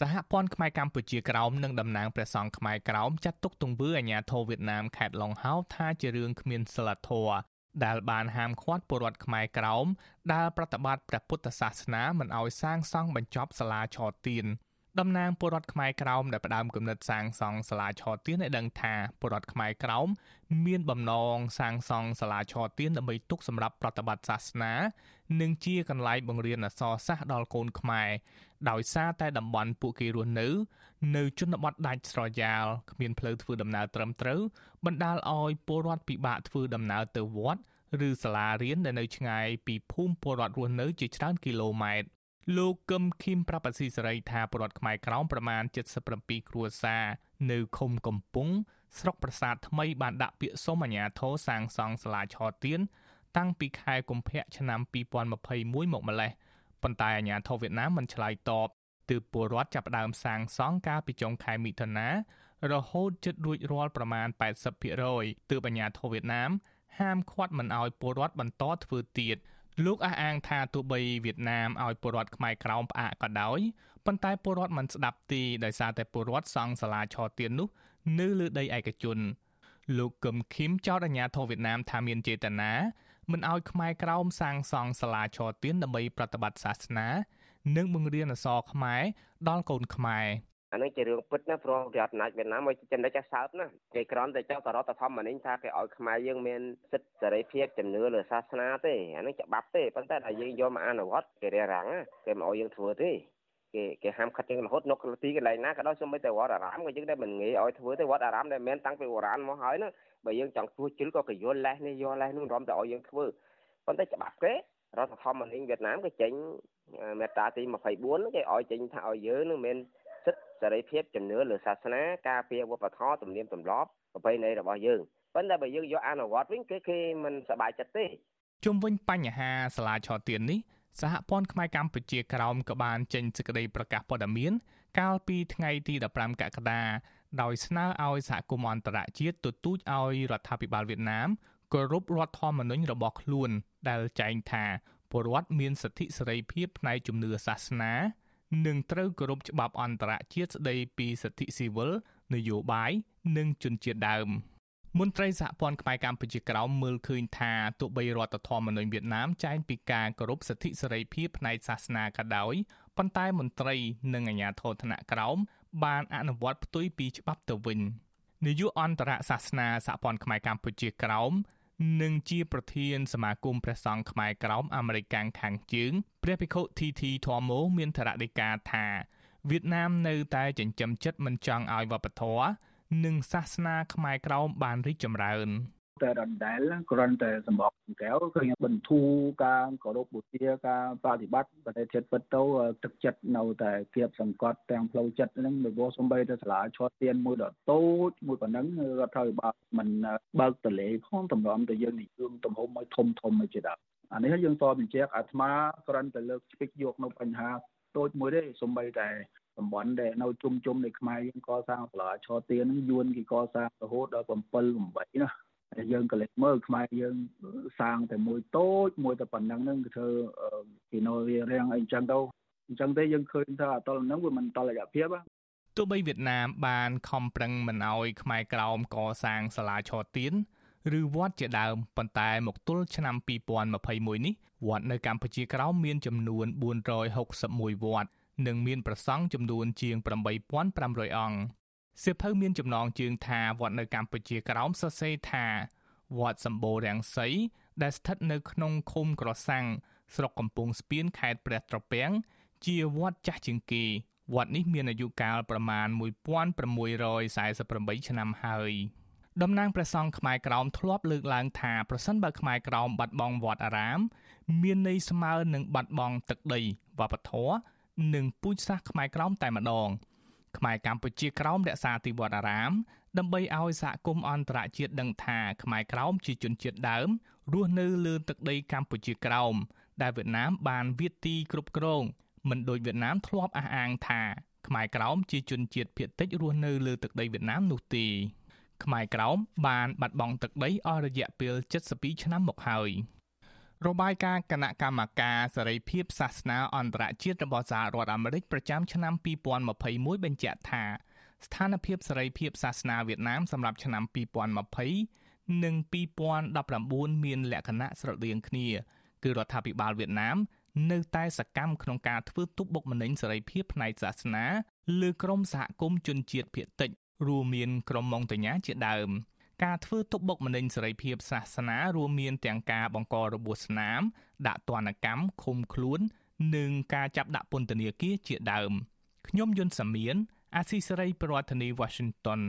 សហព័ន្ធខ្មែរកម្ពុជាក្រោមនិងតំណាងព្រះសង្ឃខ្មែរក្រោមចាត់ទុកទង្វើអាញាធរវៀតណាមខេត្តឡុងហោថាជារឿងគ្មានសិលធម៌ដែលបានហាមឃាត់ពលរដ្ឋខ្មែរក្រោមដែលប្រតិបត្តិព្រះពុទ្ធសាសនាមិនឲ្យសាងសង់បញ្ចប់សាលាឆទានតំណាងពលរដ្ឋខ្មែរក្រោមដែលផ្ដើមគំនិតសាងសង់សាលាឆទានឲ្យដឹងថាពលរដ្ឋខ្មែរក្រោមមានបំណងសាងសង់សាលាឆទានដើម្បីទុកសម្រាប់ប្រតិបត្តិសាសនា និងជាកន្លែងបង្រៀនអក្សរសាស្ត្រដល់កូនខ្មែរ ដោយសារតែតំបន់ពួកគេរស់នៅ នៅជនបទដាច់ស្រយាលគ្មានផ្លូវធ្វើដំណើរត្រឹមត្រូវបណ្ដាលឲ្យពលរដ្ឋពិបាកធ្វើដំណើរទៅវត្តឬសាលារៀនដែលនៅឆ្ងាយពីភូមិពលរដ្ឋរស់នៅជាច្រើនគីឡូម៉ែត្រលោកកឹមឃីមប្រាប់អាស៊ីសេរីថាពលរដ្ឋខ្មែរក្រោមប្រមាណ77គ្រួសារនៅឃុំកំពុងស្រុកប្រាសាទថ្មីបានដាក់ពាក្យសុំអាជ្ញាធរសាងសង់សាលាឆទានតាំងពីខែកុម្ភៈឆ្នាំ2021មកម្លេះ ប៉ុន្តែអាជ្ញាធរវៀតណាមមិនឆ្លើយតបទើបពលរដ្ឋចាប់ផ្ដើមសាងសង់កាលពីចុងខែមិថុនារហូតជិតរួចរាល់ប្រមាណ80%ទើបអាជ្ញាធរវៀតណាមហាមឃាត់មិនឲ្យពលរដ្ឋបន្តធ្វើទៀតលោកអះអាងថាទោះបីវៀតណាមឲ្យពលរដ្ឋខ្មែរក្រោមផ្អាកក៏ដោយប៉ុន្តែពលរដ្ឋមិនស្ដាប់ទីដោយសារតែពលរដ្ឋសង់សាលាឆទាននោះនៅលើដីឯកជនលោកកឹមឃីមចោទអាញាធរវៀតណាមថាមានចេតនា មិនឲ្យខ្មែរក្រោមសាងសង់សាលាឆទានដើម្បីប្រតិបត្តិសាសនា និងបង្រៀនអក្សរខ្មែរដល់កូនខ្មែរអានេះជារឿងពិតណាព្រោះរដ្ឋអំណាចវៀតណាមមកចំណុចសើបណាគេក្រំតែចោលតរដ្ឋធម្មនុញ្ញថាគេឲ្យខ្មែរយើងមានសិទ្ធិសេរីភាពជំនឿលើសាសនាទេអានេះច្បាប់ទេប៉ុន្តែតែយើងយកមកអនុវត្តគេរារាំងគេមិនឲ្យយើងធ្វើទេ គេគេហាមឃាត់យើងរហូតនៅទីកន្លែងណាក៏ដោយសូម្បីតែវត្តអារាមក៏យើងដែរមិនងាយឲ្យធ្វើទេវត្តអារាមដែលមិនតាំងពីបុរាណមកហើយណាបើយើងចង់ធ្វើជិលក៏គេយល់លេះនេះយល់លេះនោះរំតែឲ្យយើងធ្វើប៉ុន្តែច្បាប់គេរដ្ឋធម្មនុញ្ញវៀតណាមគេចេញមេត្រាទី24គេឲ្យចេញថាឲ្យយើងនឹងមានសិទ្ធិសេរីភាពជំនឿលើសាសនាការពារវប្បធម៌ទំនៀមទម្លាប់ប្រពៃណីរបស់យើងប៉ុន្តែបើយើងយកអនុវត្តវិញគឺគេមិនសប្បាយចិត្តទេជុំវិញបញ្ហាសាលាឆទាននេះ សហព័ន្ធខ្មែរកម្ពុជាក្រោមក៏បានចេញសេចក្តីប្រកាសព័ត៌មានកាលពីថ្ងៃទី15កក្កដាដោយស្នើឲ្យសហគមន៍អន្តរជាតិទទូចឲ្យរដ្ឋាភិបាលវៀតណាមគោរពរដ្ឋធម្មនុញ្ញរបស់ខ្លួន ដែលចែងថាពលរដ្ឋមានសិទ្ធិសេរីភាពផ្នែកជំនឿសាសនា និងត្រូវគោរពច្បាប់អន្តរជាតិស្តីពីសិទ្ធិស៊ីវិលនយោបាយនិងជនជាតិដើម មន្ត្រីសហព័ន្ធខ្មែរកម្ពុជាក្រោមមើលឃើញថាទោះបីរដ្ឋធម្មនុញ្ញវៀតណាមចែងពីការគោរពសិទ្ធិសេរីភាពផ្នែកសាសនាក៏ដោយប៉ុន្តែមន្ត្រីនិងអាជ្ញាធរថ្នាក់ក្រោមបានអនុវត្តផ្ទុយពីច្បាប់ទៅវិញនាយកអន្តរសាសនាសហព័ន្ធខ្មែរកម្ពុជាក្រោមនិងជាប្រធានសមាគមព្រះសង្ឃខ្មែរក្រោមអាមេរិកខាងជើងព្រះភិក្ខុធីធីធម្មោមានធរណីកាថាវៀតណាមនៅតែចិញ្ចឹមចិត្តមិនចង់ឲ្យវប្បធម៌ និងសាសនាខ្មែរក្រោមបានរីកចម្រើនតែដដែលគ្រាន់តែសម្បកកែវឃើញបន្ធូរការគោរពបូជាការបប្រតិបត្តិប្រទេសជាតិពិតទៅទឹកចិត្តនៅតែគៀបសង្កត់ទាំងផ្លូវចិត្តហ្នឹងនៅពោសំបីទៅសាលាឈាត់ទៀនមួយដ៏តូចមួយប៉ុណ្ណឹងរដ្ឋាភិបាលមិនបើកតលេផងតម្រាំទៅយើងនិយមទំហំឲ្យធំធំឲ្យជាដើមអានេះយើងតបញ្ជាក់អាត្មាគ្រាន់តែលើកស្ពេចយកនៅបញ្ហាតូចមួយទេសំបីតែ តំបន់ដែលនៅជុំជុំនៃខ្មែរយើងកសាងសាលាឈរទៀនហ្នឹងយួនគេកសាងរហូតដល់7 8ណាហើយយើងក៏លេចមើលខ្មែរយើងសាងតែមួយតូចមួយតែប៉ុណ្ណឹងហ្នឹងគឺធ្វើគេនៅវារាំងអីចឹងទៅអញ្ចឹងទេយើងឃើញថាអតលហ្នឹងវាមិនតលរយៈភាពទោះបីវៀតណាមបានខំប្រឹងមិនអោយខ្មែរក្រោមកសាងសាលាឈរទៀនឬវត្តជាដើមប៉ុន្តែមកទល់ឆ្នាំ2021នេះវត្តនៅកម្ពុជាក្រោមមានចំនួន461វត្ត និងមានប្រសង់ចំនួនជាង8500អង្គសៀវភៅមានចំណងជើងថាវត្តនៅកម្ពុជាក្រោមសរសេរថាវត្តសម្បូររាំងសីដែលស្ថិតនៅក្នុងឃុំក្រសាំងស្រុកកំពង់ស្ពានខេត្តព្រះត្រពាំងជាវត្តចាស់ជាងគេវត្តនេះមានអាយុកាលប្រមាណ1648ឆ្នាំហើយតំណាងព្រះសង្ឃខ្មែរក្រោមធ្លាប់លើកឡើងថាប្រសិនបើខ្មែរក្រោមបាត់បង់វត្តអារាម មានន័យស្មើនឹងបាត់បង់ទឹកដីវប្បធម៌ និងពូជសាសន៍ខ្មែរក្រោមតែម្ដងខ្មែរកម្ពុជាក្រោមរក្សាទីវត្តអារាម ដើម្បីឲ្យសហគមន៍អន្តរជាតិដឹងថាខ្មែរក្រោមជាជនជាតិដើមរស់នៅលើទឹកដីកម្ពុជាក្រោមដែលវៀតណាមបានវាទីគ្រប់គ្រងមិនដូចវៀតណាមធ្លាប់អះអាងថាខ្មែរក្រោមជាជនជាតិភាគតិចរស់នៅលើទឹកដីវៀតណាមនោះទេខ្មែរក្រោមបានបាត់បង់ទឹកដីអស់រយៈពេល72ឆ្នាំមកហើយ របាយការណ៍គណៈកម្មការសេរីភាពសាសនាអន្តរជាតិរបស់សហរដ្ឋអាមេរិកប្រចាំឆ្នាំ2021បញ្ជាក់ថាស្ថានភាពសេរីភាពសាសនាវៀតណាមសម្រាប់ឆ្នាំ2020និង2019មានលក្ខណៈស្រដៀងគ្នា គឺរដ្ឋាភិបាលវៀតណាមនៅតែសកម្មក្នុងការធ្វើទុកបុកម្នេញសេរីភាពផ្នែកសាសនាលើក្រមសហគមន៍ជនជាតិភាគតិចរួមមានក្រមម៉ុងតាញ៉ាជាដើម ការធ្វើទុកបុកម្នេញសេរីភាពសាសនារួមមានទាំងការបង្ករបួសស្នាម ដាក់ទណ្ឌកម្មឃុំខ្លួន និងការចាប់ដាក់ពន្ធនាគារជាដើមខ្ញុំយុនសាមៀនអាស៊ីសេរីប្រធានាធិបតី Washington